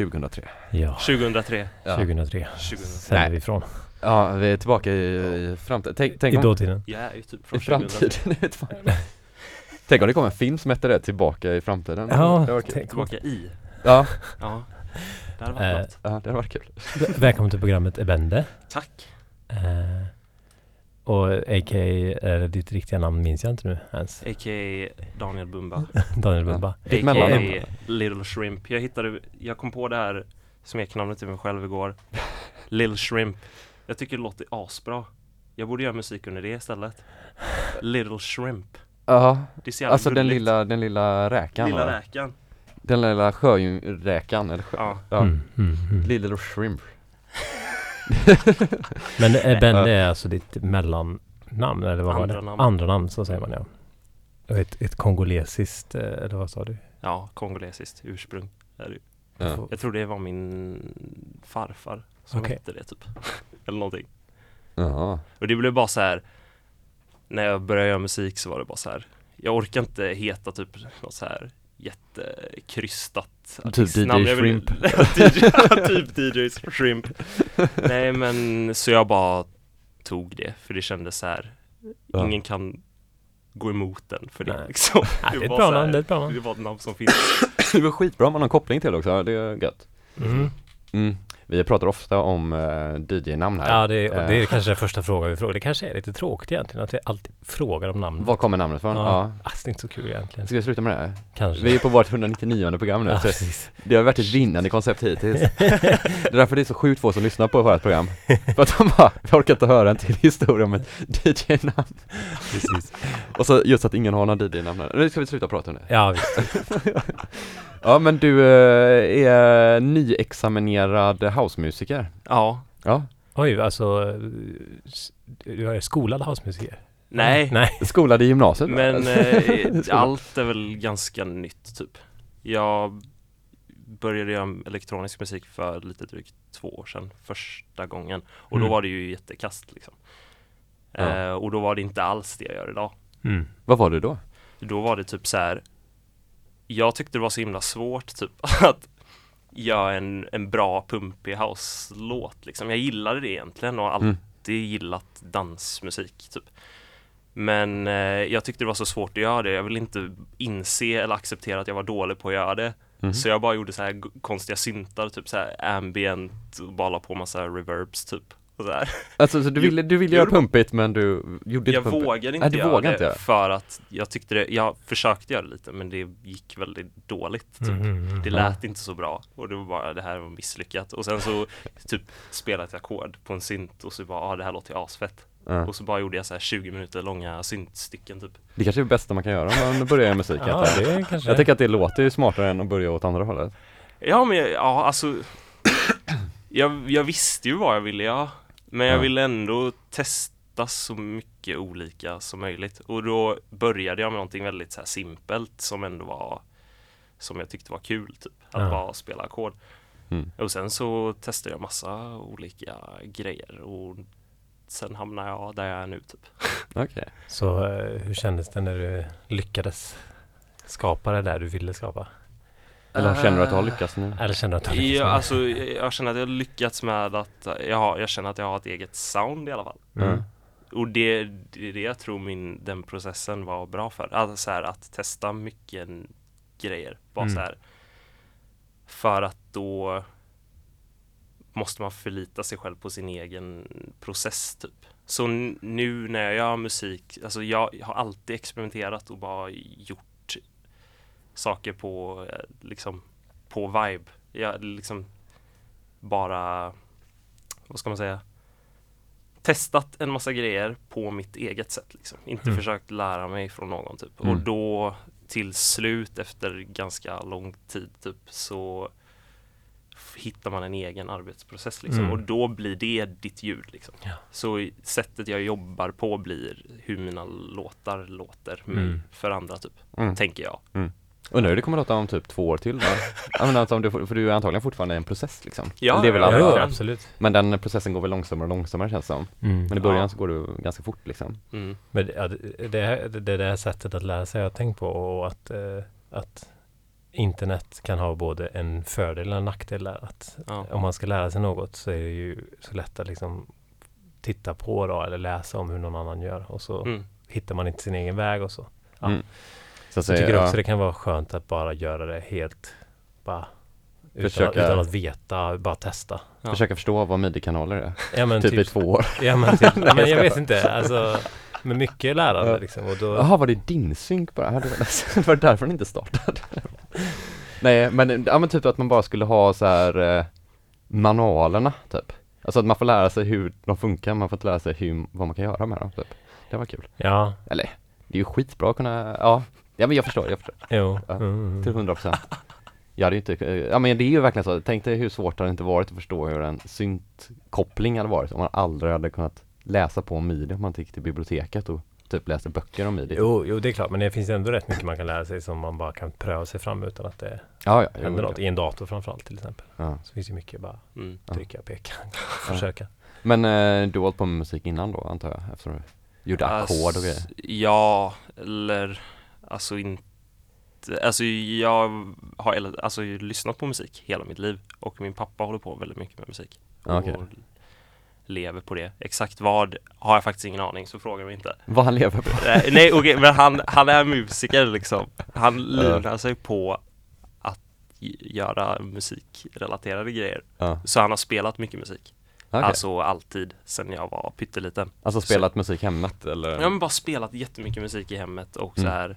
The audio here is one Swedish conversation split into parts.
WaxX 2003 Ja, 2003. Ja. 2003 2003. sänder Nej. vi ifrån. Ja, vi är tillbaka i, i framtiden. Tänk, tänk I dåtiden. Jag är ju typ i från 2003. framtiden. tänk om det kommer en film som heter det, Tillbaka i framtiden. Ja, det tänk- Tillbaka i. Ja, Ja. Det hade varit Eh, något. ja, det hade varit kul. Välkommen till programmet Ebende. Tack. Eh, och a.k.a. eh, ditt riktiga namn minns jag inte nu ens. A.k.a. Daniel Bumba. Daniel Ja. Ditt A.k.a. mellannamn. Little Shrimp. Jag hittade, jag kom på det här smeknamnet till mig själv igår. Little Shrimp. Jag tycker det låter asbra. Jag borde göra musik under det istället. Little Shrimp. Ja, alltså den gulligt. lilla, den lilla räkan Lilla va? räkan. Den lilla sjöräkan eller sjö, Ja. ja. Mm, mm, mm. Little shrimp Men Ebende är alltså ditt mellannamn eller vad var Andra det? namn. Andra namn, så säger man ja. Och ett, ett kongolesiskt, eh, eller vad sa du? Ja, kongolesiskt ursprung. är det ju. ja. Jag tror det var min farfar som Okej. hette det typ. Eller någonting. ja, Och det blev bara så här. När jag började göra musik så var det bara så här. Jag orkar inte heta typ något så här jättekrystat Typ. DJ Shrimp. typ DJ Shrimp Nej men så jag bara tog det för det kändes så här Ja. Ingen kan gå emot den för det Nej. liksom det är ett bra namn, det är ett bra namn. Det var ett namn som finns Det var skitbra om man har en koppling till det också, det är gött Mm. mm. Vi pratar ofta om eh, DJ-namn här Ja, det är, det är Eh, kanske den första frågan vi frågar. Det kanske är lite tråkigt egentligen att vi alltid frågar om namn. Var kommer namnet ifrån? Ja. Ja, Alltså, det är inte så kul egentligen. Ska vi sluta med det? här? Kanske. Vi är på vårt 199 program nu, ja, det har varit ett vinnande koncept hittills Det är därför det är så sjukt få som lyssnar på vårt program För att de bara, vi orkar inte höra en till historia om ett DJ-namn precis. Och så just att ingen har någon DJ-namn. Nu ska vi sluta prata om det Ja, visst. Ja men du eh, är nyexaminerad housemusiker Ja Ja, Oj, alltså eh, du är skolad housemusiker? Nej Nej. skolad i gymnasiet? Men eh, allt är väl ganska nytt typ Jag började göra elektronisk musik för lite drygt två år sedan första gången och då Mm. var det ju jättekast liksom Ja. eh, Och då var det inte alls det jag gör idag Mm. Vad var du då? Då var det typ så här. Jag tyckte det var så himla svårt typ att göra en, en bra pumpig house-låt liksom. Jag gillade det egentligen och har alltid Mm. gillat dansmusik typ. Men eh, jag tyckte det var så svårt att göra det. Jag ville inte inse eller acceptera att jag var dålig på att göra det. Mhm. Så jag bara gjorde så här konstiga syntar, typ så här ambient och bara la på massa reverbs typ. Och så här. Alltså så du ville, du ville jag göra pumpigt men du gjorde Jag inte pumpigt? vågade inte Nej, du göra vågade det inte. för att jag tyckte det, jag försökte göra det lite men det gick väldigt dåligt typ. Mm, mm, mm. Det Ja. lät inte så bra och det var bara det här var misslyckat och sen så typ spelade ett ackord på en synt och så bara ah, det här låter ju asfett Ja. och så bara gjorde jag så här 20 minuter långa syntstycken typ Det kanske är det bästa man kan göra om man börjar göra musik Ja, det kanske Jag tänker att det låter ju smartare än att börja åt andra hållet Ja men jag- ja alltså jag, jag visste ju vad jag ville göra men jag Ja. ville ändå testa så mycket olika som möjligt och då började jag med någonting väldigt så simpelt som ändå var som jag tyckte var kul typ att Ja. bara spela ackord Mm. och sen så testade jag massa olika grejer och sen hamnade jag där jag är nu typ Okej Så eh, hur kändes det när du lyckades skapa det där du ville skapa? Eller känner du att du har lyckats nu? Eller kände du att du lyckades Ja, med alltså, jag jag känner att jag har lyckats med att jag, har, jag känner att jag har ett eget sound i alla fall det? Mm. Och det, är det jag tror min, den processen var bra för. Alltså så här, att testa mycket grejer. Bara Mm. så här. För att då måste man förlita sig själv på sin egen process typ. Så nu när jag gör musik, alltså jag har alltid experimenterat och bara gjort saker på eh, liksom på vibe. Jag liksom bara, vad ska man säga? testat en massa grejer på mitt eget sätt liksom. Inte Mm. försökt lära mig från någon typ. Mm. Och då till slut efter ganska lång tid typ så hittar man en egen arbetsprocess liksom. Mm. Och då blir det ditt ljud liksom. Ja. Så sättet jag jobbar på blir hur mina låtar låter mig Mm. för andra typ. Mm. Tänker jag. Undrar hur det kommer låta om typ två år till då? Jag menar, alltså, om du, för du är antagligen fortfarande i en process liksom Ja, det är väl ja, Ja, absolut. Men den processen går väl långsammare och långsammare känns det som Mm. Men i början Ja. så går det ganska fort liksom Mm. Men det, ja, det, det, här- det, sättet att lära sig har jag tänkt på och att, eh, att internet kan ha både en fördel och en nackdel. Att Ja. om man ska lära sig något så är det ju så lätt att liksom titta på då eller läsa om hur någon annan gör och så Mm. hittar man inte sin egen väg och så. Ja. Så att Jag säga, tycker ja, också det kan vara skönt att bara göra det helt bara utan, Försöka- utan att veta, bara testa. Ja. försöka förstå vad midi-kanaler är. Ja men typ, i typ, två år. ja, men, typ Nej, ja, men jag vet inte, alltså med mycket lärande Ja. liksom och då, Jaha, var det din synk bara? Ja, Det var, det var därför den inte startade. Nej, men, ja, men typ att man bara skulle ha så här eh, manualerna typ. Alltså att man får lära sig hur de funkar, man får inte lära sig hur, vad man kan göra med dem typ. Det var kul. ja, Eller, det är ju skitbra att kunna, ja, ja men jag förstår, jag förstår. jo. Ja, Mm. Till 100 procent. Jag hade inte, ja men det är ju verkligen så, tänk dig hur svårt det hade inte varit att förstå hur en syntkoppling hade varit om man aldrig hade kunnat läsa på om midi om man gick till biblioteket och typ läste böcker om midi. Jo, jo, det är klart, men det finns ändå rätt mycket man kan lära sig som man bara kan pröva sig fram utan att det Ja, ja, jo, händer det- något. I en dator framförallt till exempel. ja. Så finns ju mycket bara Mm. Trycka, peka, försöka. Men eh, du har hållit på med musik innan då antar jag? Eftersom du gjorde ackord och grejer? Ja, eller alltså inte Alltså jag har alltså, lyssnat på musik hela mitt liv och min pappa håller på väldigt mycket med musik. Ja. Och lever på det. Exakt vad har jag faktiskt ingen aning, så fråga mig inte. Vad han lever på? Nej, Nej okej, men han, han är musiker liksom. Han livnär sig på att göra musikrelaterade grejer. Ja, Så han har spelat mycket musik. okej. Alltså alltid, sen jag var pytteliten. Alltså spelat musik hemmet eller? Jag har bara spelat jättemycket musik i hemmet och så Mm. här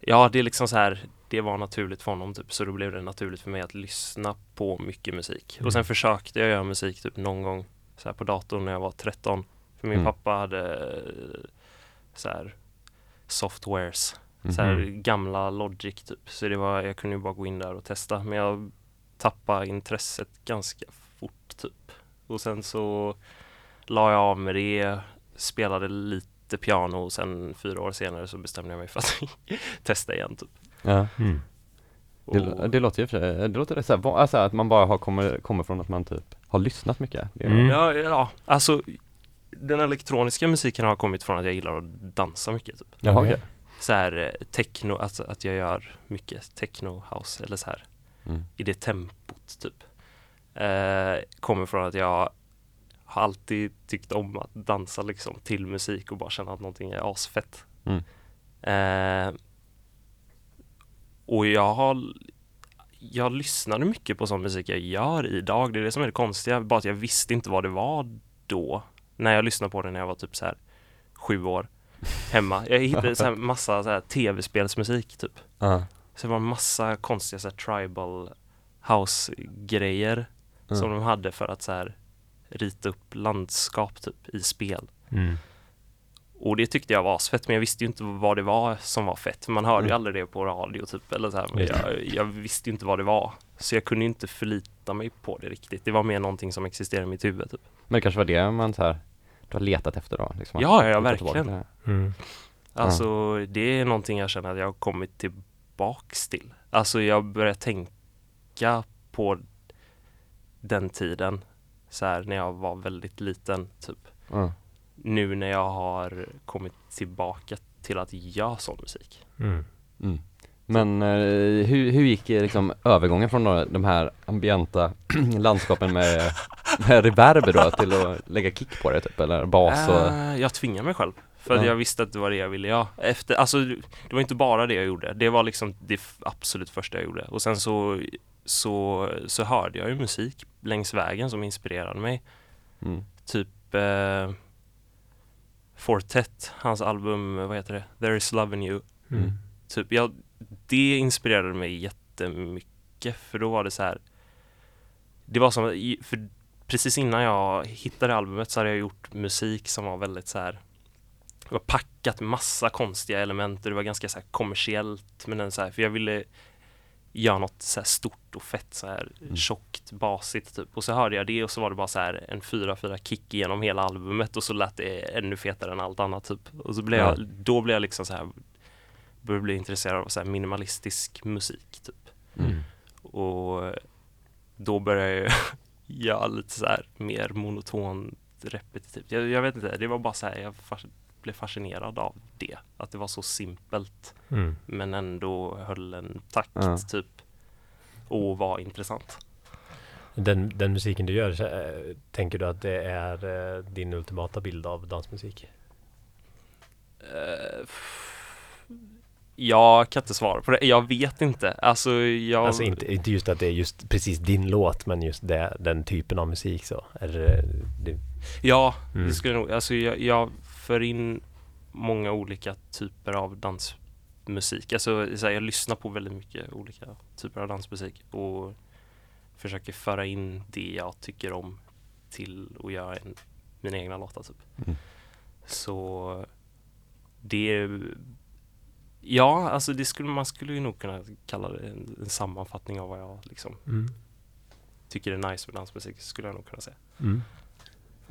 Ja, det är liksom så här Det var naturligt för honom typ, så då blev det naturligt för mig att lyssna på mycket musik. Och sen Mm. försökte jag göra musik typ någon gång så här på datorn när jag var 13. För min Mm. pappa hade så här softwares, Mhm. så här gamla Logic typ. Så det var, jag kunde ju bara gå in där och testa. Men jag tappade intresset ganska fort typ. Och sen så la jag av med det, spelade lite piano och sen fyra år senare så bestämde jag mig för att testa igen typ. Ja, Mm. Det, det låter ju för det låter så här, alltså att man bara har kommer, kommer från att man typ har lyssnat mycket. Mm. ja, ja, alltså den elektroniska musiken har kommit från att jag gillar att dansa mycket typ. Jaha, okej. Så här eh, techno, alltså att jag gör mycket techno house eller så här Mm. i det tempot typ. Eh, kommer från att jag har alltid tyckt om att dansa liksom till musik och bara känna att någonting är asfett. Mm. Eh, och jag har jag lyssnade mycket på sån musik jag gör idag. Det är det som är det konstiga. Bara att jag visste inte vad det var då. När jag lyssnade på det när jag var typ så här sju år. Hemma. Jag hittade så här massa så här tv-spelsmusik typ. Ja. Så det var en massa konstiga så här, tribal house-grejer Mm. som de hade för att så här, rita upp landskap typ i spel. Mm. Och det tyckte jag var asfett men jag visste ju inte vad det var som var fett. Man hörde ju Mm. aldrig det på radio typ eller så här. Men jag, jag visste ju inte vad det var. Så jag kunde ju inte förlita mig på det riktigt. Det var mer någonting som existerade i mitt huvud typ. Men det kanske var det man så här, du har letat efter då? Liksom, Ja, ja, verkligen. Mm. Alltså det är någonting jag känner att jag har kommit tillbaks till. Alltså jag börjar tänka på den tiden så här när jag var väldigt liten typ. Ja. Nu när jag har kommit tillbaka till att göra sån musik. Mm. Mm. Men eh, hur, hur gick eh, liksom övergången från de, de här ambienta landskapen med, med reverb då till att lägga kick på det typ eller bas och Äh, jag tvingar mig själv. För att Ja. jag visste att det var det jag ville göra. Efter, alltså, det var inte bara det jag gjorde. Det var liksom det absolut första jag gjorde. Och sen så, så, så hörde jag ju musik längs vägen som inspirerade mig. mm. Typ eh, Fortet, hans album, vad heter det? There is love in you. Mm. Typ, jag, det inspirerade mig jättemycket för då var det så här Det var som, för precis innan jag hittade albumet så hade jag gjort musik som var väldigt så här Det var packat massa konstiga element och det var ganska så här kommersiellt men den så här, för jag ville göra något så här stort och fett så här Mm. tjockt, basigt typ och så hörde jag det och så var det bara så här en fyra fyra kick genom hela albumet och så lät det ännu fetare än allt annat typ och så blev Ja. jag, då blev jag liksom så här började bli intresserad av så här minimalistisk musik typ. Mm. Och då började jag göra lite så här mer monotont repetitivt. Jag, jag vet inte, det var bara så här, jag blev fascinerad av det. Att det var så simpelt Mm. men ändå höll en takt Ja. typ och var intressant. Den, den musiken du gör, eh, tänker du att det är eh, din ultimata bild av dansmusik? Eh, jag kan inte svara på det. Jag vet inte. Alltså jag... Alltså inte, inte just att det är just precis din låt, men just det, den typen av musik så. Är det, det, Ja, Mm. det skulle nog. Alltså jag, jag för in många olika typer av dansmusik. Alltså jag lyssnar på väldigt mycket olika typer av dansmusik och försöker föra in det jag tycker om till att göra en, mina egna låtar typ. Mm. Så det är Ja, alltså det skulle man skulle ju nog kunna kalla det en, en sammanfattning av vad jag liksom mm. tycker är nice med dansmusik skulle jag nog kunna säga Mm.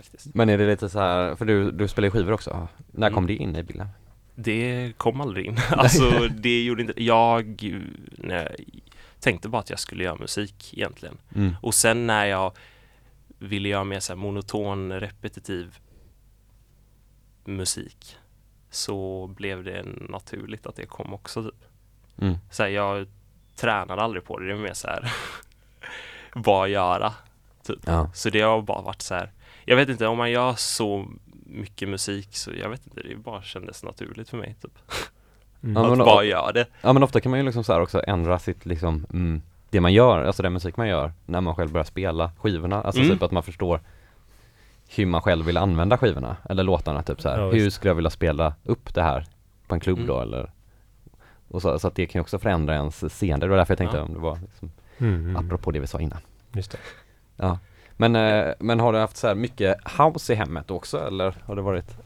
Faktiskt. Men är det lite så här, för du, du spelar ju skivor också. När kom Mm. det in i bilden? Det kom aldrig in. Alltså det gjorde inte Jag nej, tänkte bara att jag skulle göra musik egentligen. Mm. Och sen när jag ville göra mer så monoton, repetitiv musik så blev det naturligt att det kom också typ. Mm. Så här, jag tränade aldrig på det, det är mer så här bara göra. Typ. Ja. Så det har bara varit så här. Jag vet inte om man gör så mycket musik så jag vet inte, det bara kändes naturligt för mig typ. Mm. Ja, att men- bara göra det. Ja men ofta kan man ju liksom så här också ändra sitt liksom, mm, det man gör, alltså den musik man gör när man själv börjar spela skivorna. Alltså Mm. typ att man förstår hur man själv vill använda skivorna eller låtarna typ så här. Ja, Hur skulle jag vilja spela upp det här på en klubb Mm. då eller och så, så att det kan ju också förändra ens seende. Det var därför jag tänkte Ja. om det var liksom, Mm, mm. apropå det vi sa innan. Just det. Ja. Men, eh, men har du haft så här mycket house i hemmet också eller har det varit?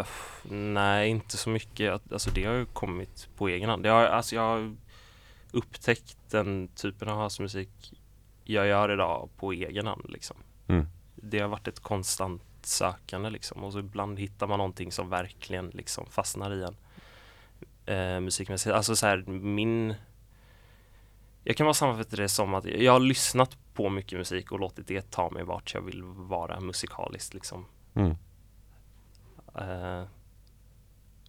F- nej, inte så mycket. Alltså det har ju kommit på egen hand. Det har, alltså jag har upptäckt den typen av housemusik jag gör idag på egen hand liksom. Mm. Det har varit ett konstant sökande liksom och så ibland hittar man någonting som verkligen liksom fastnar i en eh, musikmässigt. Alltså så här, min jag kan bara sammanfatta det som att jag har lyssnat på mycket musik och låtit det ta mig vart jag vill vara musikaliskt liksom. Mm. Eh,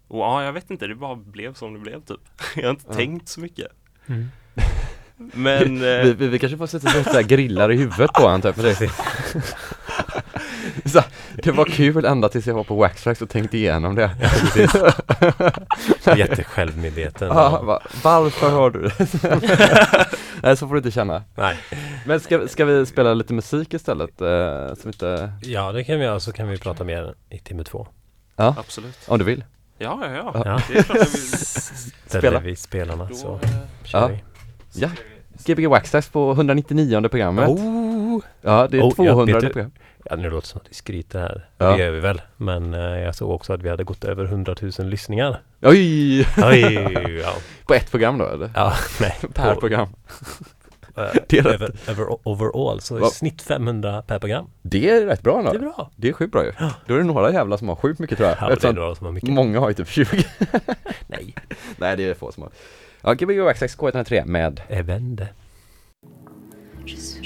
och ja, jag vet inte, det bara blev som det blev typ. Jag har inte Ja. tänkt så mycket. Mm. Men eh, vi, vi, vi kanske får sätta grillar i huvudet på honom typ. så, det var kul ända tills jag var på Waxtrax och tänkte igenom det. Jättesjälvmedveten. Ja, va, varför hör du det? Nej så får du inte känna. Nej. Men ska, ska vi spela lite musik istället? Eh, som inte, Ja, det kan vi göra. Så kan vi prata mer i timme två. absolut. om du vill. Ja, ja, ja. Ja. Det är klart jag vill. Ställer Spela. vi spelarna Då, så eh, kör Ja. vi. Ja. Gbg Waxtrax på 199 programmet. Oh! Ja, det är Oh, ja, 200 vet du- program. Ja, nu låter det som att vi skryter här. Ja. Det gör vi väl. Men eh, jag såg också att vi hade gått över 100 000 lyssningar. Oj! Oj! Ja, På ett program då eller? ja nej. Per på- program. Det är rätt. över, över, overall, så i Va? snitt 500 per program. Det är rätt bra Det är bra. Det är sjukt bra ju. Då är det några jävlar som har sjukt mycket tror jag. Ja, det är Eftersom några som har mycket. många har ju typ 20. Nej. Nej det är få som har. Ja, Gbg Waxtrax K103 med Evende. tough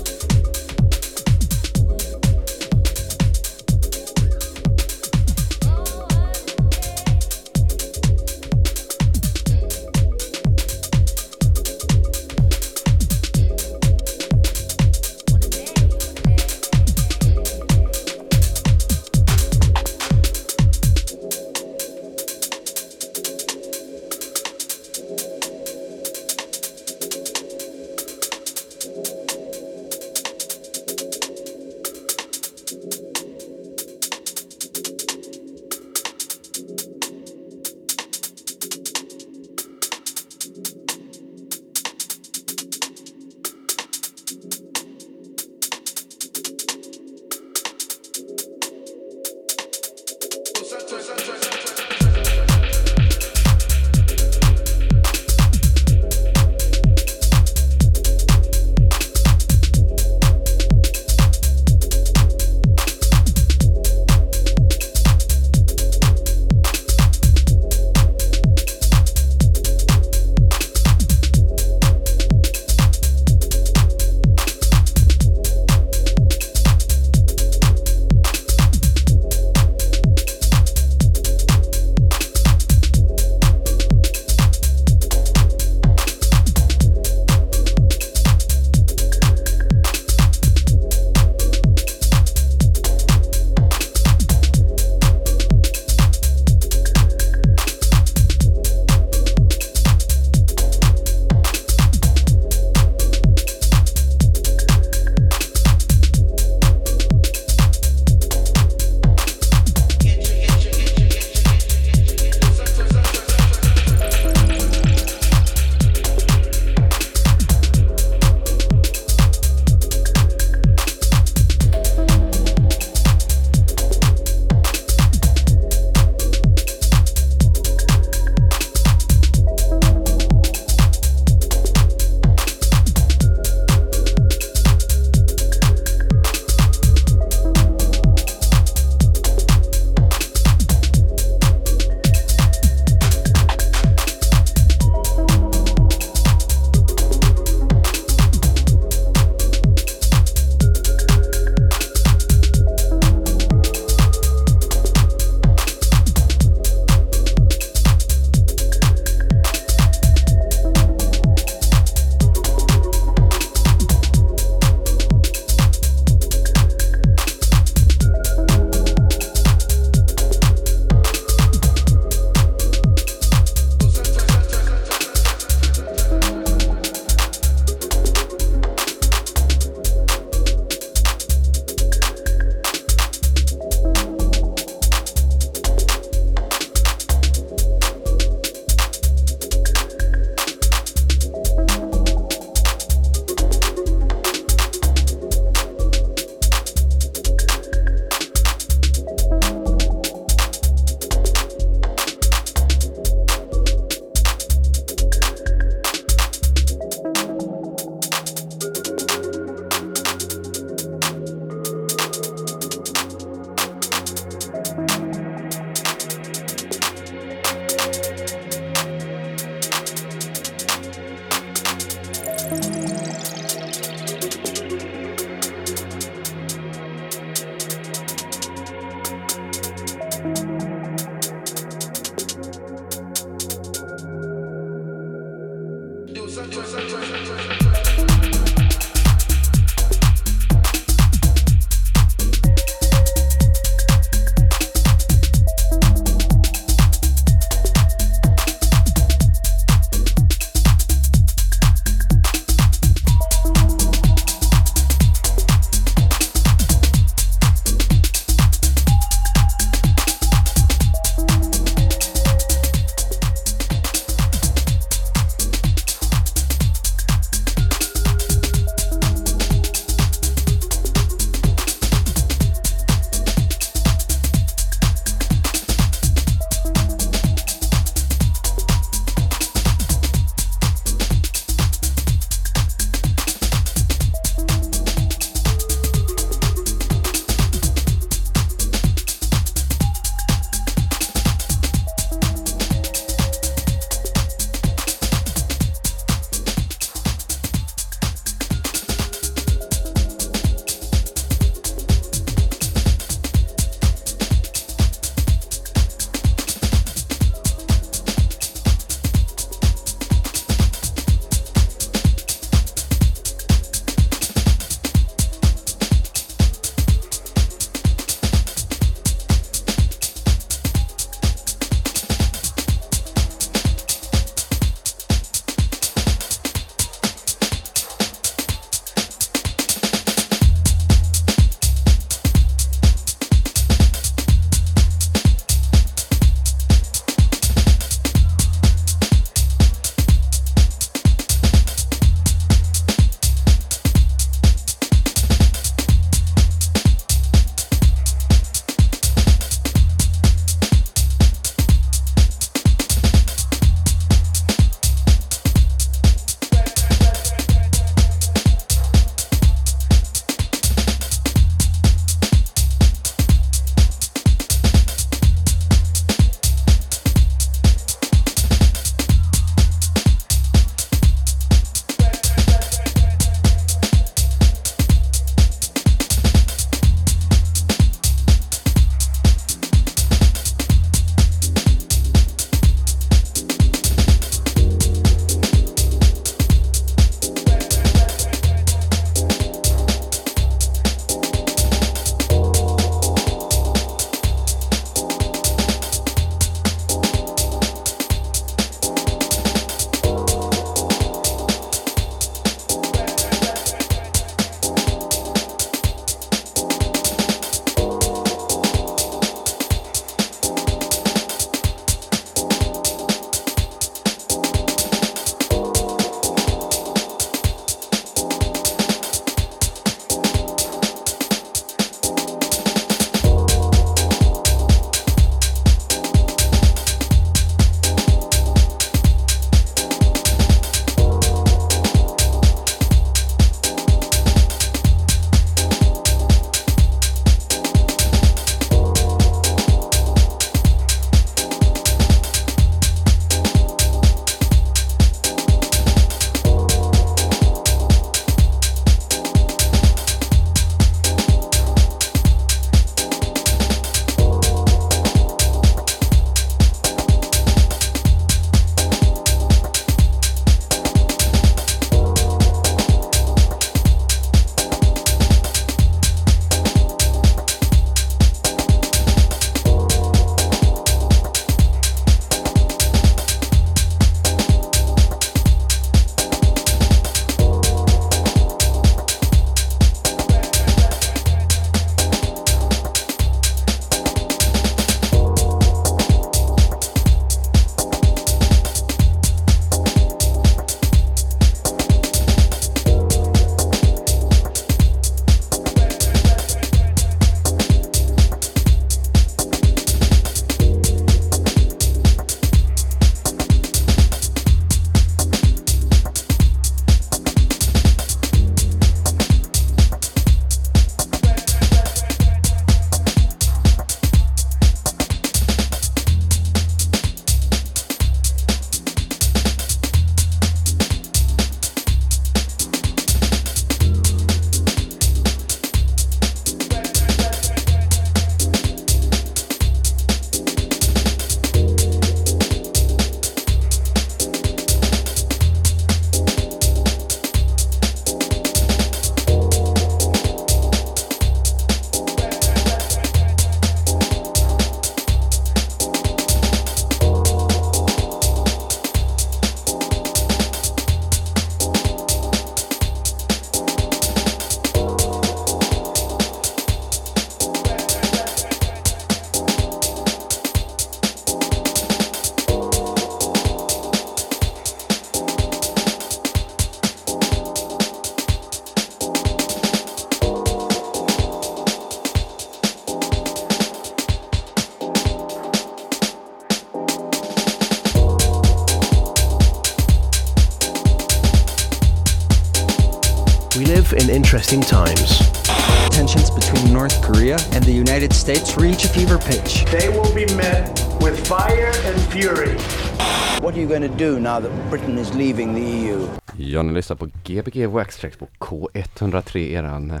going to do now that Britain is leaving the EU? Ja, ni lyssnar på Gbg Waxtrax på K103, eran eh,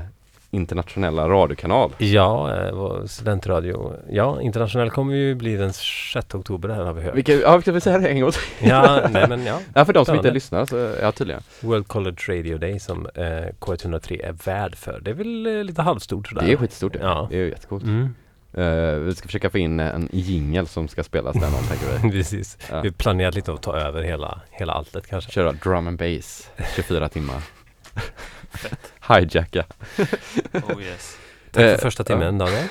internationella radiokanal. Ja, eh, studentradio. Ja, internationell kommer ju bli den 6 oktober här har vi hört. Vilka, ja, ska vi säga det en gång till? Ja, nej men ja. Ja, för de som inte lyssnar så, ja tydligen. World College Radio Day som eh, K103 är värd för. Det är väl eh, lite halvstort sådär. Det är skitstort det. Ja. Det är ju jättecoolt. Mm, Eh, vi ska försöka få in eh, en jingel som ska spelas där någon tänker vi. precis. Ja. Vi har planerat lite att ta över hela, hela alltet kanske. Köra drum and bass 24 timmar. Hijacka. Oh yes. Tack Eh, för första timmen Daniel.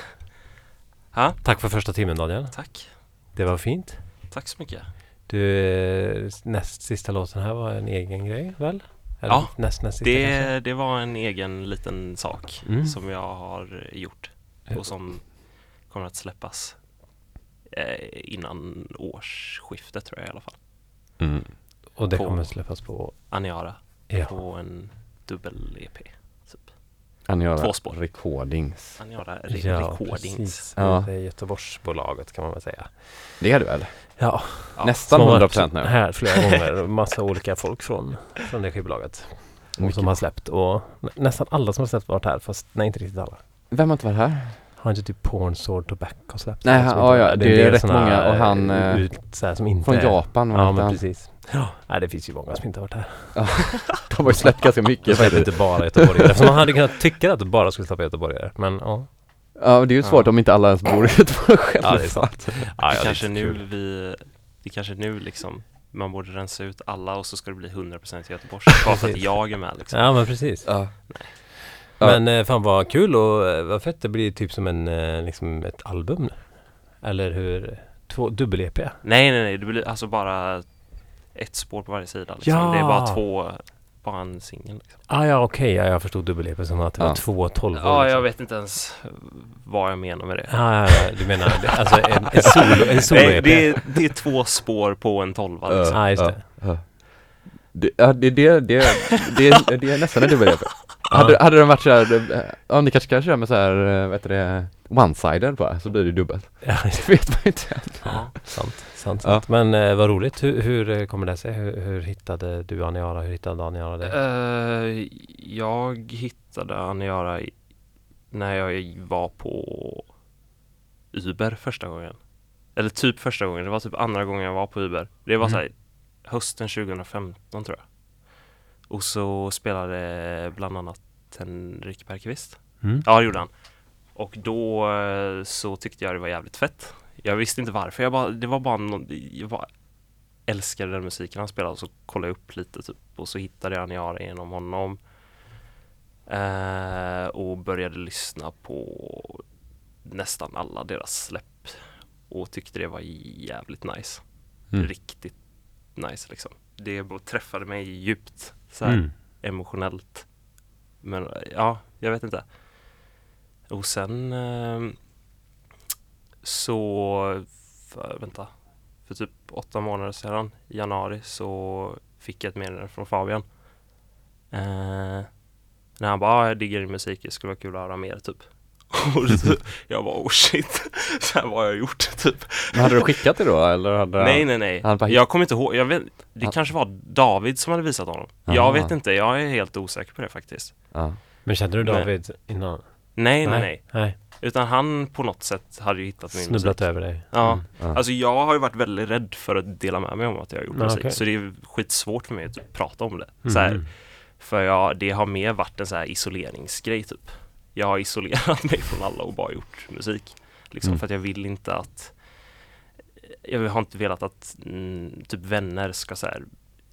Ha? Tack för första timmen Daniel. Tack. Det var fint. Tack så mycket. Du, eh, näst sista låten här var en egen grej väl? Eller Ja, näst, näst sista kanske? Det, det var en egen liten sak Mm. som jag har gjort och som kommer att släppas eh, innan årsskiftet tror jag i alla fall. Mm. Och det på- kommer släppas på... Aniara Ja. på en dubbel-EP. Typ. Aniara Två spår. Recordings. Aniara re- Ja, Recordings. precis. Ja. Det är Göteborgsbolaget kan man väl säga. Det är det väl? Ja. Nästan som har 100% varit nu. här flera gånger. Massa olika folk från, från det skivbolaget. Som har släppt. Och nä- nästan alla som har släppt varit här. Fast nej, inte riktigt alla. Vem har inte varit här? Har inte typ Porn Sword Tobacco släppt? Nej, han- ja, ja, en det är del rätt såna, många och han, eh, eh, Ut, så här, som inte Från är- Japan var Ja, men han? precis. Ja, nej, det finns ju många som inte har varit här. De har ju släppt ganska mycket faktiskt. inte bara göteborgare. Eftersom man hade kunnat tycka att det bara skulle släppa göteborgare. Men ja. Ja, det är ju svårt Ja. om inte alla ens bor i Göteborg själva. Ja, det är sant. Ja, Det ja, kanske är nu kul. vi Det kanske nu liksom Man borde rensa ut alla och så ska det bli 100% Göteborgs Bara för att jag är med liksom Ja, men precis. Ja. Ja. Men eh, fan vad kul och eh, vad fett. Det blir typ som en, eh, liksom ett album. Eller hur? Två dubbel-EP. Nej nej nej, det blir alltså bara Ett spår på varje sida liksom. Ja. Det är bara två Bara en singel liksom. Ah, ja, okej. Ja, jag förstod dubbel-EP som att det Ja. var två tolvor. Ja, jag liksom. vet inte ens vad jag menar med det Ah, ja, ja, du menar det, alltså en, en solo, en Nej, solo-EP? det, är, det är två spår på en tolva liksom. Ja, just Ja, det. Det, ja, det, det, det, det, det är nästan en dubbel-EP. Hade, hade de varit såhär, ja ni kanske kan köra med såhär, eh, vad heter det, one-sided bara, så blir det dubbelt. Ja, Det vet man ju inte. Ja. sant, sant, Ja. sant. Men eh, vad roligt. Hur, hur eh, kommer det sig? Hur, hur hittade du Aniara? Hur hittade Aniara det? Eh, jag hittade Aniara i- när jag var på Uber första gången. Eller typ första gången, det var typ andra gången jag var på Uber. Det var Mm. så här, hösten 2015 tror jag. Och så spelade bland annat Henrik Bergqvist. Mm. Ja, det gjorde han. Och då eh, så tyckte jag det var jävligt fett. Jag visste inte varför, jag bara, det var bara någon, jag bara älskade den musiken han spelade och så kollade jag upp lite typ och så hittade jag Aniara genom honom. Eh, och började lyssna på nästan alla deras släpp och tyckte det var jävligt nice. Mm. Riktigt nice liksom. Det träffade mig djupt så här Mm. emotionellt. Men ja, jag vet inte. Och sen ehm, så, för, vänta, för typ åtta månader sedan i januari så fick jag ett meddelande från Fabian. Eh, när han bara, ah, jag diggar din musik, det skulle vara kul att höra mer typ. Och det, jag bara, oh shit, så här vad har jag gjort typ. Men hade du skickat det då eller? Hade Nej nej nej, Han bara- jag kommer inte ihåg, jag vet, det Han- kanske var David som hade visat honom. Aha. Jag vet inte, jag är helt osäker på det faktiskt. Ja. Men kände du Nej. David innan? Nej nej nej, nej. utan han på något sätt hade ju hittat min Snubblat musik. över dig? Ja. Mm. Ja. Alltså jag har ju varit väldigt rädd för att dela med mig om att jag har gjort Ja, musik, okej. så det är skitsvårt för mig att prata om det. Så här, Mm. för jag, det har mer varit en så här isoleringsgrej typ. Jag har isolerat mig från alla och bara gjort musik. Liksom Mm. för att jag vill inte att Jag har inte velat att mm, typ vänner ska så här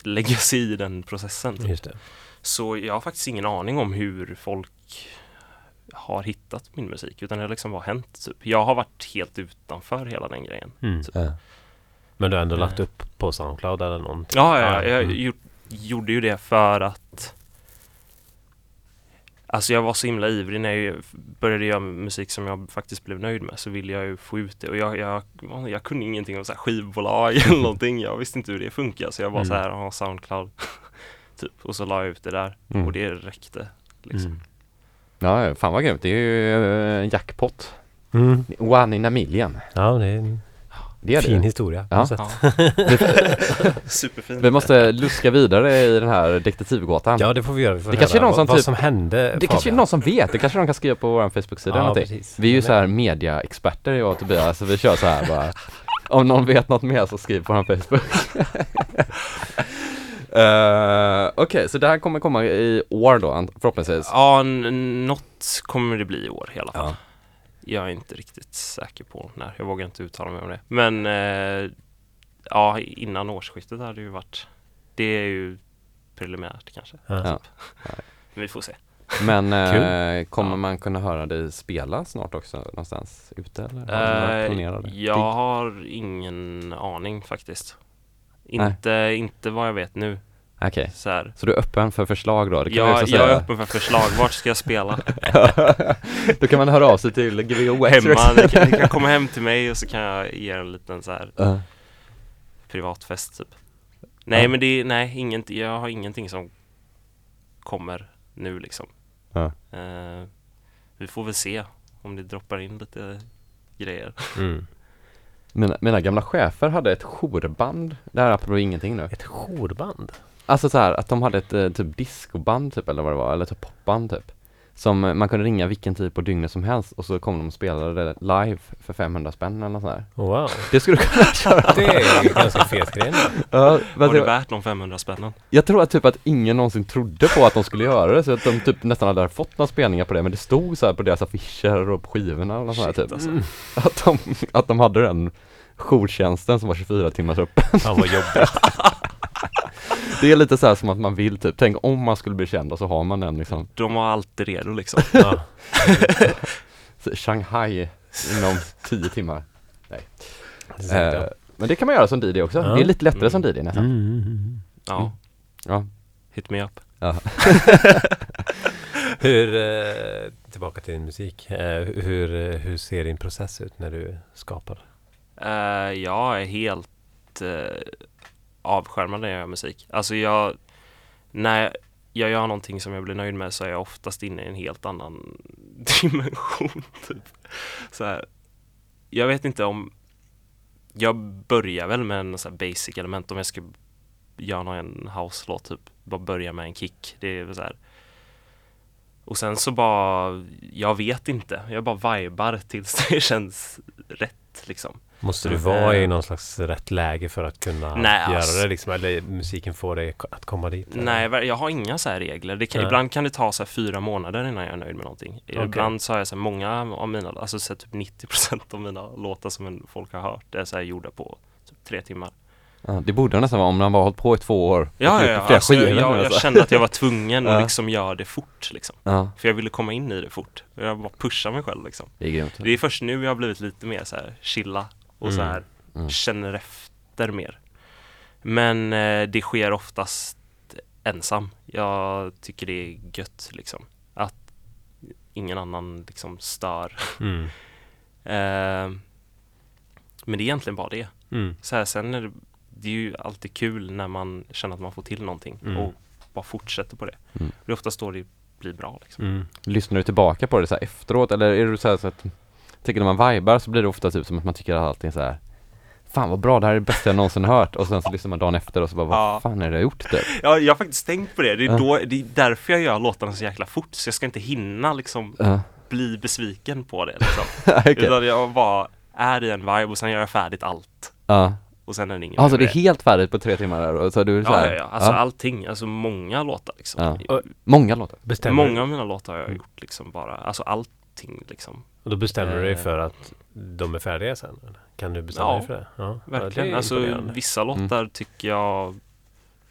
lägga sig i den processen. Typ. Så jag har faktiskt ingen aning om hur folk har hittat min musik utan det har liksom bara hänt typ. Jag har varit helt utanför hela den grejen. Mm. Ja. Men du har ändå Eh. lagt upp på Soundcloud eller någonting? Ja, ja, jag mm. gjort, gjorde ju det för att Alltså jag var så himla ivrig när jag började göra musik som jag faktiskt blev nöjd med så ville jag ju få ut det och jag, jag, jag kunde ingenting om så här skivbolag eller någonting. Jag visste inte hur det funkar så jag bara Mm. så här, ja, Soundcloud typ och så la jag ut det där Mm. och det räckte liksom. Mm. Ja, fan vad grymt. Det är ju en jackpot. Mm. One in a million. Ja, det är Det är fin det. historia. Ja. sätt. Superfint. Vi måste luska vidare i den här detektivgatan. Ja, det får vi göra. Vi får Det kanske är någon som vad, vad typ- som hände. Det kanske är någon som vet, det kanske de kan skriva på vår Facebook-sida eller Ja, någonting. precis. Vi är ju så här mediaexperter jag och Tobias, så vi kör så här bara Om någon vet något mer så skriv på vår Facebook uh, Okej, så det här kommer komma i år då, förhoppningsvis Ja, något kommer det bli i år i alla fall. Ja. Jag är inte riktigt säker på när. Jag vågar inte uttala mig om det. Men eh, ja, innan årsskiftet hade det ju varit. Det är ju preliminärt kanske. Ja. Ja. Men vi får se. Men eh, kommer Ja. man kunna höra dig spela snart också någonstans ute eller? Har Eh, planerade jag har ingen aning faktiskt. Inte, inte vad jag vet nu. Okej, Så här. så du är öppen för förslag då? Det kan man Jag, så jag är öppen för förslag. Vart ska jag spela? Då kan man höra av sig till Wax Hemma. Ni kan, ni kan komma hem till mig och så kan jag ge er en liten så här Ja. privatfest typ. Nej Ja. men det, nej, inget, jag har ingenting som kommer nu liksom. Ja. Eh, vi får väl se om det droppar in lite grejer. Mm. Mina, mina gamla chefer hade ett jourband, det här är apropå ingenting nu Ett jourband? Alltså så här att de hade ett eh, typ discoband typ eller vad det var, eller typ popband typ Som eh, man kunde ringa vilken tid på dygnet som helst och så kom de och spelade det live för 500 spänn eller något sånt där Wow, Det skulle du kunna köra det är ju ganska fet grej ja, Var men det det, värt de 500 spännen? Jag tror att typ att ingen någonsin trodde på att de skulle göra det så att de typ nästan hade fått några spelningar på det men det stod så här på deras affischer och på skivorna och sånt där, typ alltså. Mm. att, de, att de hade den jourtjänsten som var 24 timmars öppen Fan vad jobbigt. Det är lite så här som att man vill typ, tänk om man skulle bli känd och så har man den liksom De var alltid redo liksom. Ja. Shanghai inom 10 timmar säkert, eh. Men det kan man göra som DJ också, Ja. det är lite lättare Mm. som DJ nästan Mm, mm, mm. Ja, Ja, hit me up. ja. Hur, eh, tillbaka till din musik. Eh, hur, eh, hur ser din process ut när du skapar? Eh, jag är helt uh, avskärmad när jag gör musik. Alltså jag, när jag gör någonting som jag blir nöjd med så är jag oftast inne i en helt annan dimension. Typ. Så här, jag vet inte om, jag börjar väl med en så här basic element om jag ska göra någon en house-låt typ. Bara börja med en kick. Det är så här. Och sen så bara, jag vet inte. Jag bara vibar tills det känns rätt liksom. Måste du Eh. vara i någon slags rätt läge för att kunna Nej, göra alltså- det liksom? Eller musiken får dig att komma dit? eller? Nej, jag har inga så här regler. Det kan, ibland kan det ta så här fyra månader innan jag är nöjd med någonting. Okej. Ibland så har jag så här många av mina, alltså så typ 90% av mina låtar som folk har hört är så här gjorda på typ tre timmar. ja Det borde nästan vara om man var hållit på i två år Ja, ja, ja. Alltså, jag, jag, jag alltså. kände att jag var tvungen att liksom göra det fort liksom. Ja, För jag ville komma in i det fort. Jag bara pushar mig själv liksom. det är grymt Det är först nu jag har blivit lite mer så här chilla och så Mm. här Mm. känner efter mer. Men eh, det sker oftast ensam. Jag tycker det är gött liksom. Att ingen annan liksom stör. Mm. Eh, men det är egentligen bara det. Mm. Så här, sen är det, det är ju alltid kul när man känner att man får till någonting Mm. och bara fortsätter på det. Mm. Det är oftast då det blir bra liksom. Mm. Lyssnar du tillbaka på det så efteråt eller är du så så att Tycker när man vibar så blir det ofta typ som att man tycker att allting så här Fan vad bra, det här är det bästa jag någonsin hört och sen så lyssnar man dagen efter och så bara vad Ja. fan är det jag gjort typ? Ja, jag har faktiskt tänkt på det. Det är, Ja. då, det är därför jag gör låtarna så jäkla fort. Så jag ska inte hinna liksom Ja, bli besviken på det liksom. okej. Utan jag bara är i en vibe och sen gör jag färdigt allt. Ja, Och sen är det inget alltså det är helt färdigt på tre timmar där och så är du så Ja, här, ja, ja. Alltså allting. Alltså många låtar liksom. Ja. Många låtar Bestämmer Många av mina låtar har jag Mm. gjort liksom bara. Alltså allting liksom. Och då bestämmer du dig Eh. för att de är färdiga sen? Kan du bestämma Ja, dig för det? Ja, Verkligen. Ja, alltså vissa låtar tycker jag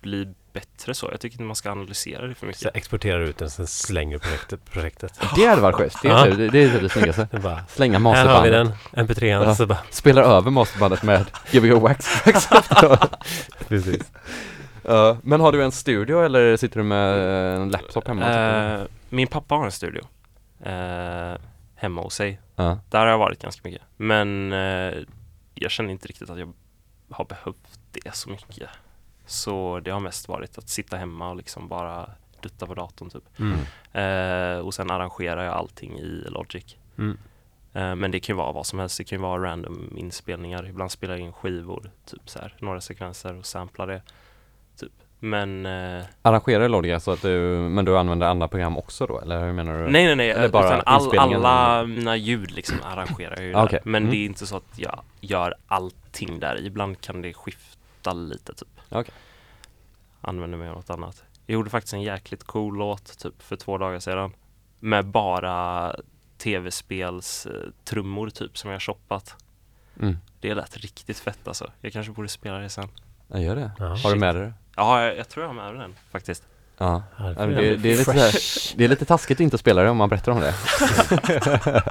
blir bättre så. Jag tycker inte man ska analysera det för mycket. Så exporterar ut den, sen slänger du projektet. projektet. Det hade varit schysst, det Ja. är, det, det är det snyggaste Slänga här har vi masterbandet, den, mp3an, Ja. så bara, spelar över masterbandet med Gbg Wax precis. Ja, Men har du en studio eller sitter du med en laptop hemma? Eh, min pappa har en studio. Eh, hemma hos sig. ja. Där har jag varit ganska mycket. Men eh, jag känner inte riktigt att jag har behövt det så mycket. Så det har mest varit att sitta hemma och liksom bara dutta på datorn typ. Mm. Eh, och sen arrangerar jag allting i Logic. Mm. Eh, men det kan ju vara vad som helst. Det kan ju vara random inspelningar. Ibland spelar jag in skivor, typ så här, några sekvenser och samplar det. Men eh, Arrangerar Logic så att du, men du använder andra program också då eller hur menar du? nej, nej, nej. Eller bara utan all, alla mina ljud liksom arrangerar jag ju Ah, där. okej. Men Mm. det är inte så att jag gör allting där. Ibland kan det skifta lite typ. Okej. Använder mig av något annat. Jag gjorde faktiskt en jäkligt cool låt typ för två dagar sedan. Med bara tv-spels eh, trummor typ som jag shoppat. Mm. Det lät riktigt fett alltså. Jag kanske borde spela det sen. Jag gör det. Ja. Har du med dig det? Ja, jag, jag tror jag har med den faktiskt. Ja. Ja, det Det, det, är lite så fresh. här, det är lite taskigt att inte spela det om man berättar om det.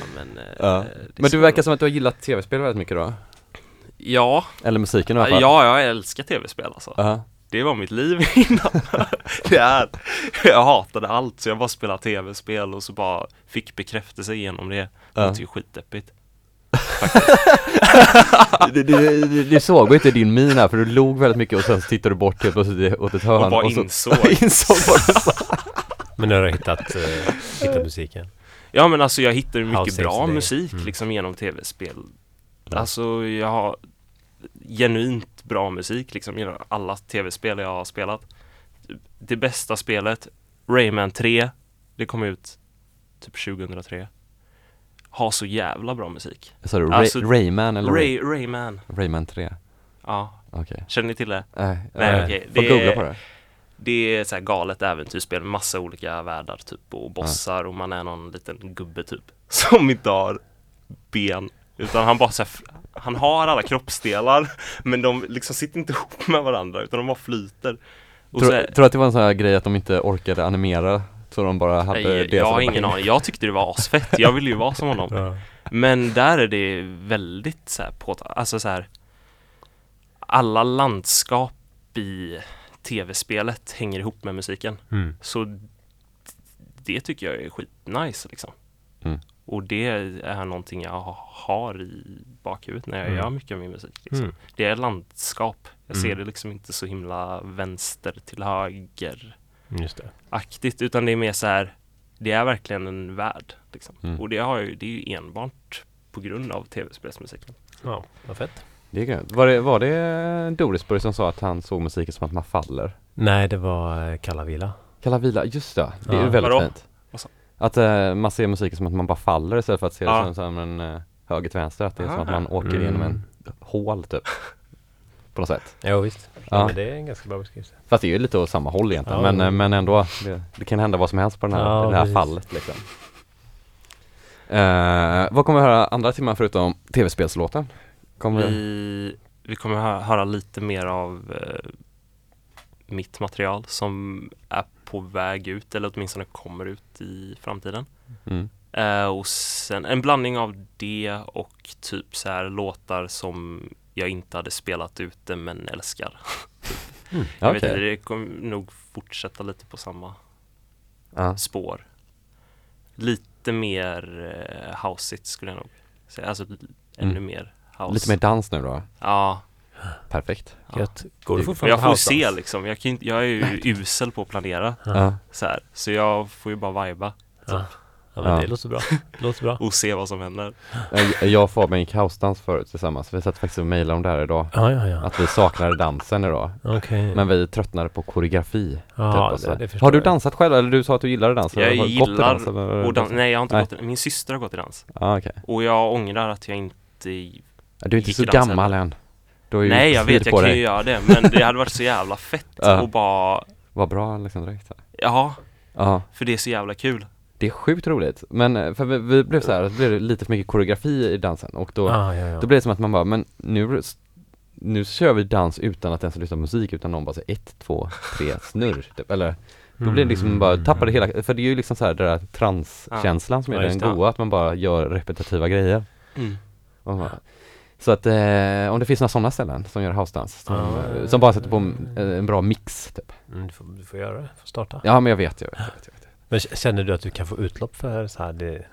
Ja, men, eh, Ja. det Men du verkar som att du har gillat tv-spel väldigt mycket då? Ja, Eller musiken i alla fall? ja, jag älskar tv-spel alltså. Ja. Det var mitt liv innan. det är, jag hatade allt så jag bara spelade tv-spel och så bara fick bekräftelse genom det. Det Ja. låter ju skitdeppigt. Det, det, det, det såg inte din min här för du log väldigt mycket och sen så tittade du bort helt plötsligt åt ett hörn Och bara så, insåg. insåg vad du sa. Men nu har du hittat, eh, hittat musiken. Ja men alltså jag hittade ju mycket House bra musik Mm. liksom genom tv-spel. Ja. Alltså jag har genuint bra musik liksom genom alla tv-spel jag har spelat. Det bästa spelet, Rayman 3, det kom ut typ 2003. Har så jävla bra musik. Sa du Ray, Alltså, Rayman eller Ray, Rayman, Rayman 3? ja. Okej. Känner ni till det? Nej, Nej, nej. okej. Får Det googla på det. Det är så här galet äventyrsspel massa olika världar typ och bossar och man är någon liten gubbe typ som inte har ben utan han bara så här, han har alla kroppsdelar men de liksom sitter inte ihop med varandra utan de bara flyter. Och Tror, så är, tror du att det var en sån här grej att de inte orkade animera? Så de bara hade nej, det jag har ingen aning. Jag tyckte det var asfett. Jag ville ju vara som honom. Ja. Men där är det väldigt så här på, alltså så här alla landskap i tv-spelet hänger ihop med musiken. Mm. Så det tycker jag är skitnice liksom. Mm. Och det är någonting jag ha- har i bakhuvudet när jag Mm. gör mycket av min musik. Liksom. Mm. Det är landskap. Jag ser Mm. det liksom inte så himla vänster till höger Just det. aktigt utan det är mer så här det är verkligen en värld. Liksom. Mm. Och det, har ju, det är ju enbart på grund av tv-spelsmusiken. Ja, vad fett. Det är grymt. Var det, var det Dorisburg som sa att han såg musiken som att man faller? Nej, det var eh, Kalla Vila. Kalla vila, just det. Det är Ja. ju väldigt Vadå? fint. Att eh, man ser musiken som att man bara faller istället för att se det Ja. som, som en uh, höger till vänster. Att det är som att man åker Mm. igenom en hål typ. På något sätt. Ja, visst. Ja. Ja. men det är en ganska bra beskrivning. Fast det är ju lite åt samma håll egentligen. Ja. men, eh, men ändå, det, det kan hända vad som helst på den här, Ja, det här precis. fallet liksom. Eh, vad kommer vi höra andra timmar förutom tv-spelslåten? Kommer vi... Vi, vi kommer hö- höra lite mer av eh, mitt material som är på väg ut eller åtminstone kommer ut i framtiden. Mm. Eh, och sen en blandning av det och typ så här låtar som jag inte hade spelat ute men älskar. Mm. Jag vet inte, det kommer nog fortsätta lite på samma Ja. spår. Lite mer eh, houseigt skulle jag nog säga. Alltså ännu Mm. mer house. Lite mer dans nu då. Ja, Perfekt. Ja. Går men fortfarande jag får se liksom. Jag, kan, inte- jag är ju usel på att planera Ja. så här. Så jag får ju bara viba Ja. Ja, men Ja. det låter bra. Det låter bra. och se vad som händer. Jag- Jag och Fabian gick housedans förut tillsammans. Vi satt faktiskt och mejlade om det här idag. Ja, ja, ja. Att vi saknade dansen idag. Okej. Men vi tröttnade på koreografi. ja, typ, och så. det, det förstår har du jag. dansat själv eller du sa att du gillade dans? Jag Har gillar dans, eller? Och dans, nej, jag har inte Nej. gått Min syster har gått i dans. Ja, okej. Och jag ångrar att jag inte Ja, Du är inte så gammal än. Du har ju Nej jag vet, jag kan ju göra det Men det hade varit så jävla fett Ja. och bara Vad bra liksom direkt. Ja, Ja, för det är så jävla kul det är sjukt roligt. Men eh, för vi, vi blev så här, det blev lite för mycket koreografi i dansen och då, Ah, ja, ja. då blev det som att man bara, men nu, nu kör vi dans utan att ens lyssna på musik utan någon bara säger ett, två, tre, snurr typ. Eller då blir det liksom bara, tappar det hela, för det är ju liksom så här den där transkänslan som är Ja, den goa, att man bara gör repetitiva grejer. mm. Och bara- Så att eh, om det finns några sådana ställen som gör housedans, som, eh, som bara sätter på en, en bra mix typ. Mm, du, får, du får göra det, får starta. Ja men jag vet, jag vet, jag vet, jag vet. Men känner du att du kan få utlopp för så här, det,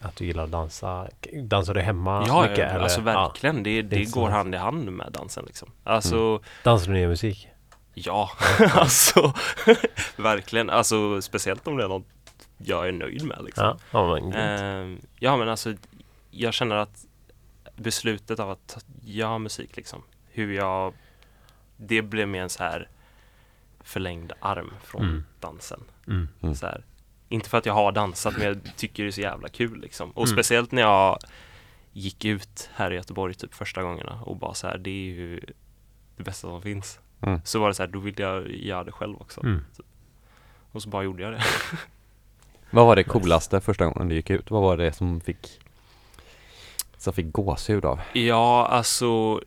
att du gillar att dansa? Dansar du hemma Ja, mycket? ja, eller? alltså Ja. verkligen Det, det inte så går hand i hand med dansen liksom Alltså, Dansar du ner musik? Ja, alltså verkligen. Alltså speciellt om det är något jag är nöjd med. Liksom. Ja, ja men. Ehm, ja men alltså jag känner att beslutet av att göra musik liksom, hur jag, det blev mer en så här förlängd arm från Mm. dansen. Mm. Mm. Så här, inte för att jag har dansat men jag tycker det är så jävla kul liksom. Och Mm. speciellt när jag gick ut här i Göteborg typ första gångerna och bara så här, det är ju det bästa som finns. Mm. Så var det så här, då ville jag göra det själv också. Mm. Och så bara gjorde jag det. Vad var det coolaste första gången du gick ut? Vad var det som fick som fick gåshud av? Ja, alltså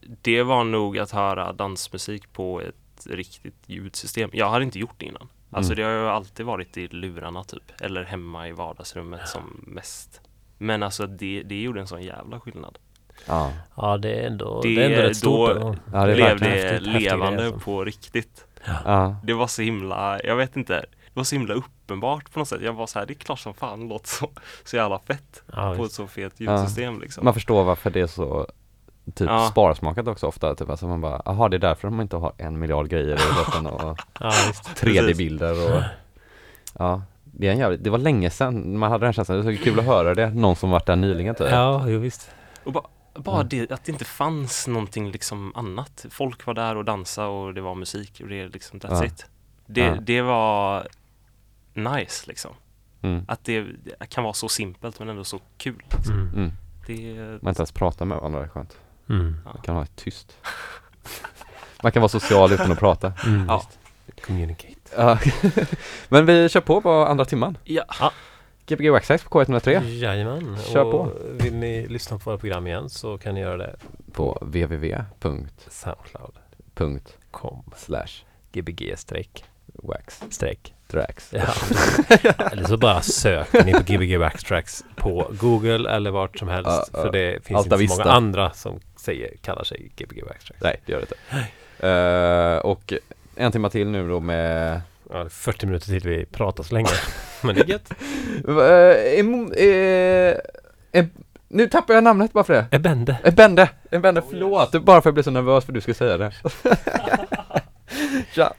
det var nog att höra dansmusik på ett riktigt ljudsystem. Jag hade inte gjort det innan. Alltså Mm. det har ju alltid varit i lurarna typ, eller hemma i vardagsrummet som mest. Men alltså det, det gjorde en sån jävla skillnad. Ja, Ja, det är ändå, det, Det- är ändå rätt stort. då- ja det är Blev det levande grej, alltså. på riktigt. Ja, Det var så himla, jag vet inte, det var så himla uppenbart på något sätt. Jag var så här, det är klart som fan det låter så, så jävla fett Ja, på ett så fet ljudsystem liksom. man förstår varför det är så typ Ja. sparsmakat också ofta, typ alltså man bara, jaha det är därför de inte har en miljard grejer i låten och ja, visst. 3D-bilder och Ja, det är en jävligt, det var länge sedan man hade den känslan, det så kul att höra det, någon som varit där nyligen typ Ja, jo, visst. Och bara, bara Mm. det, att det inte fanns någonting liksom annat. Folk var där och dansade och det var musik och det är liksom that's Ja. it. Det, Ja. det var nice liksom. mm. Att det, kan vara så simpelt men ändå så kul. Liksom. Mm. Det, Man inte ens pratar med varandra, det är skönt Mm. Man kan vara tyst. Man kan vara social utan att prata. Mm, Ja. Communicate. Men vi kör på på andra timman. Ja. Gbg Waxax på K103. Jajamän. Kör och på. Vill ni lyssna på våra program igen så kan ni göra det på www.com Soundcloud.com slash Gbg streck. Wax streck tracks Ja. eller så bara söker ni på Gbg Backtracks på Google eller vart som helst. Ja, ja. För det finns inte så Vista. många andra som säger, kallar sig Gbg Backtracks. Nej, det gör det inte Eh, Och en timma till nu då med Ja, det är 40 minuter till vi pratar så länge. Men det är gött. Eh, eh, Nu tappar jag namnet bara för det Ebende. En Bende, en Bende, förlåt, bara för att jag blev så nervös för att du skulle säga det Tja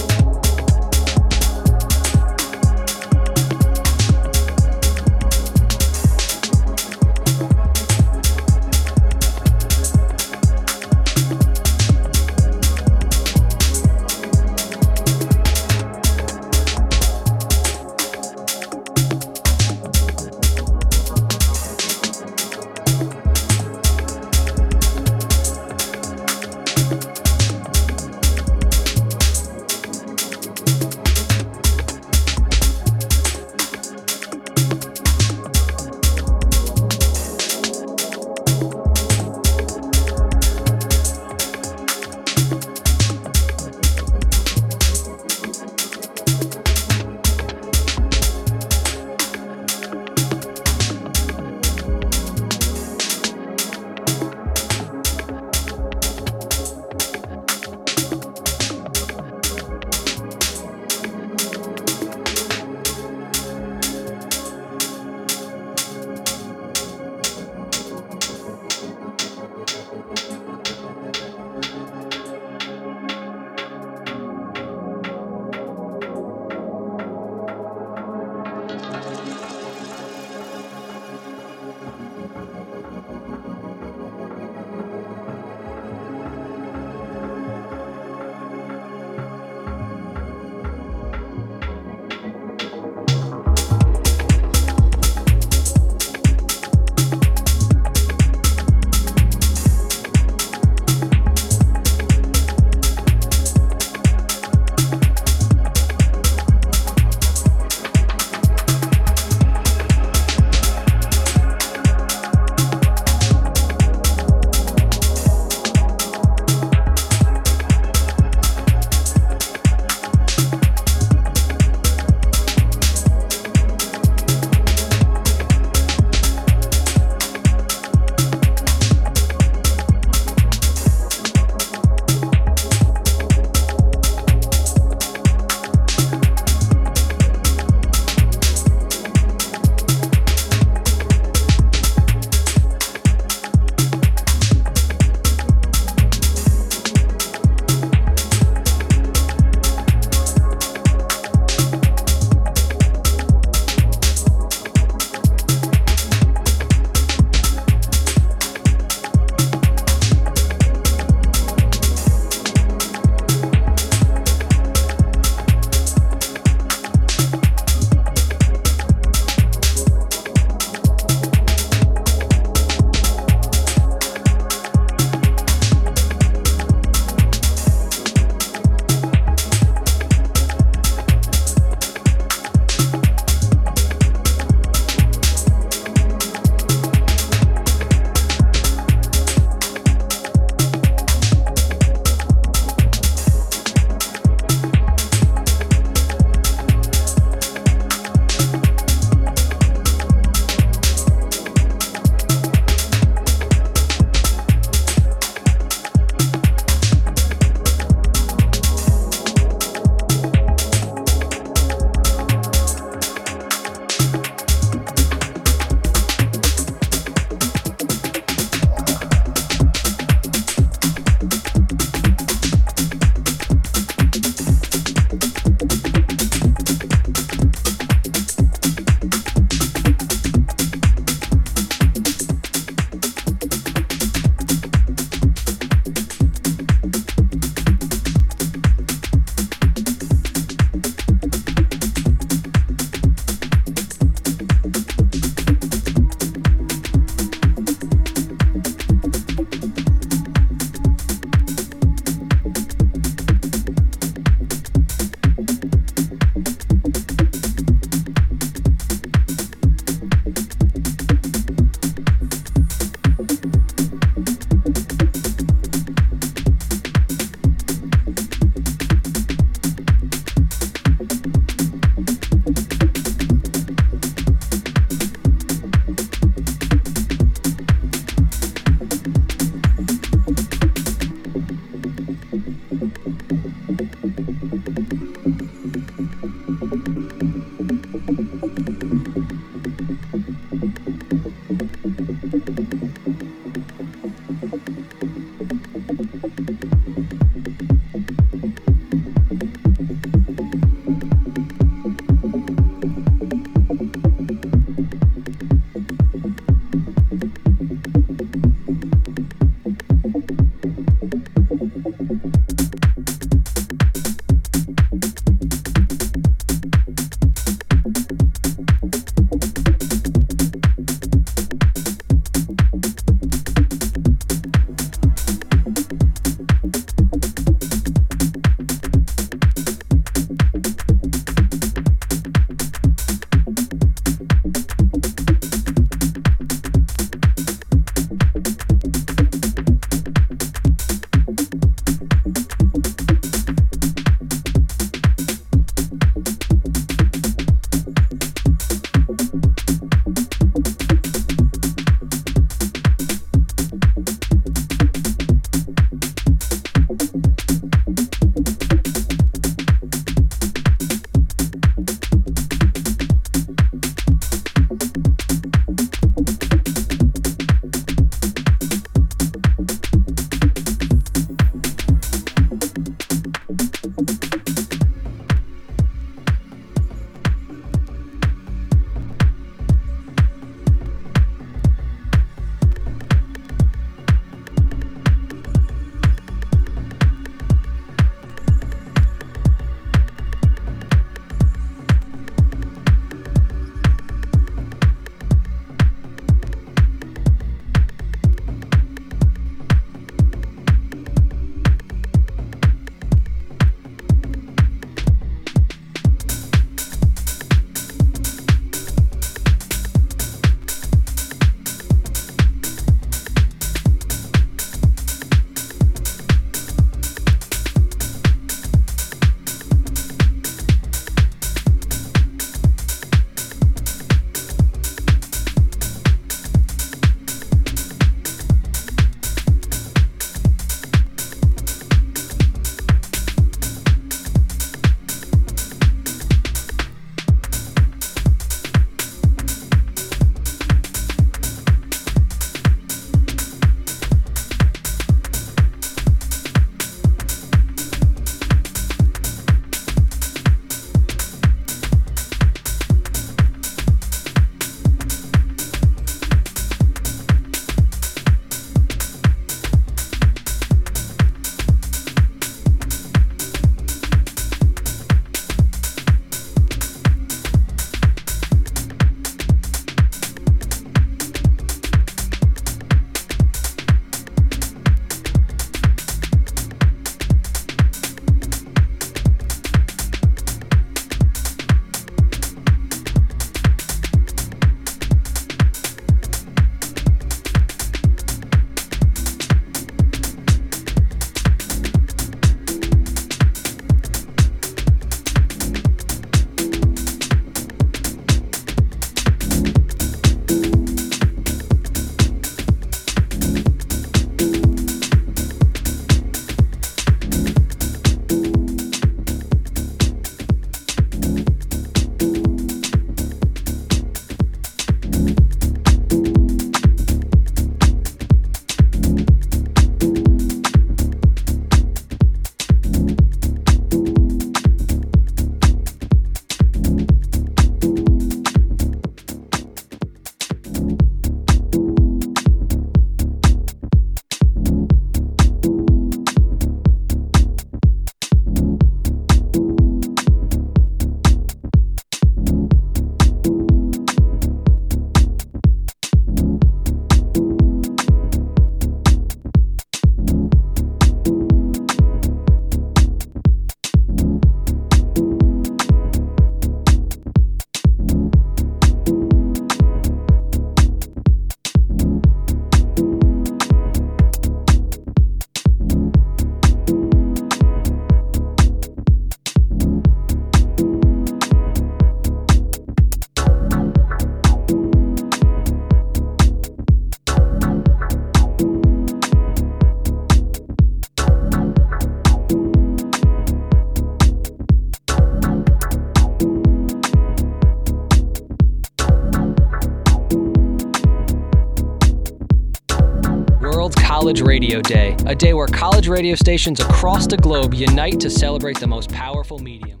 a day where college radio stations across the globe unite to celebrate the most powerful medium.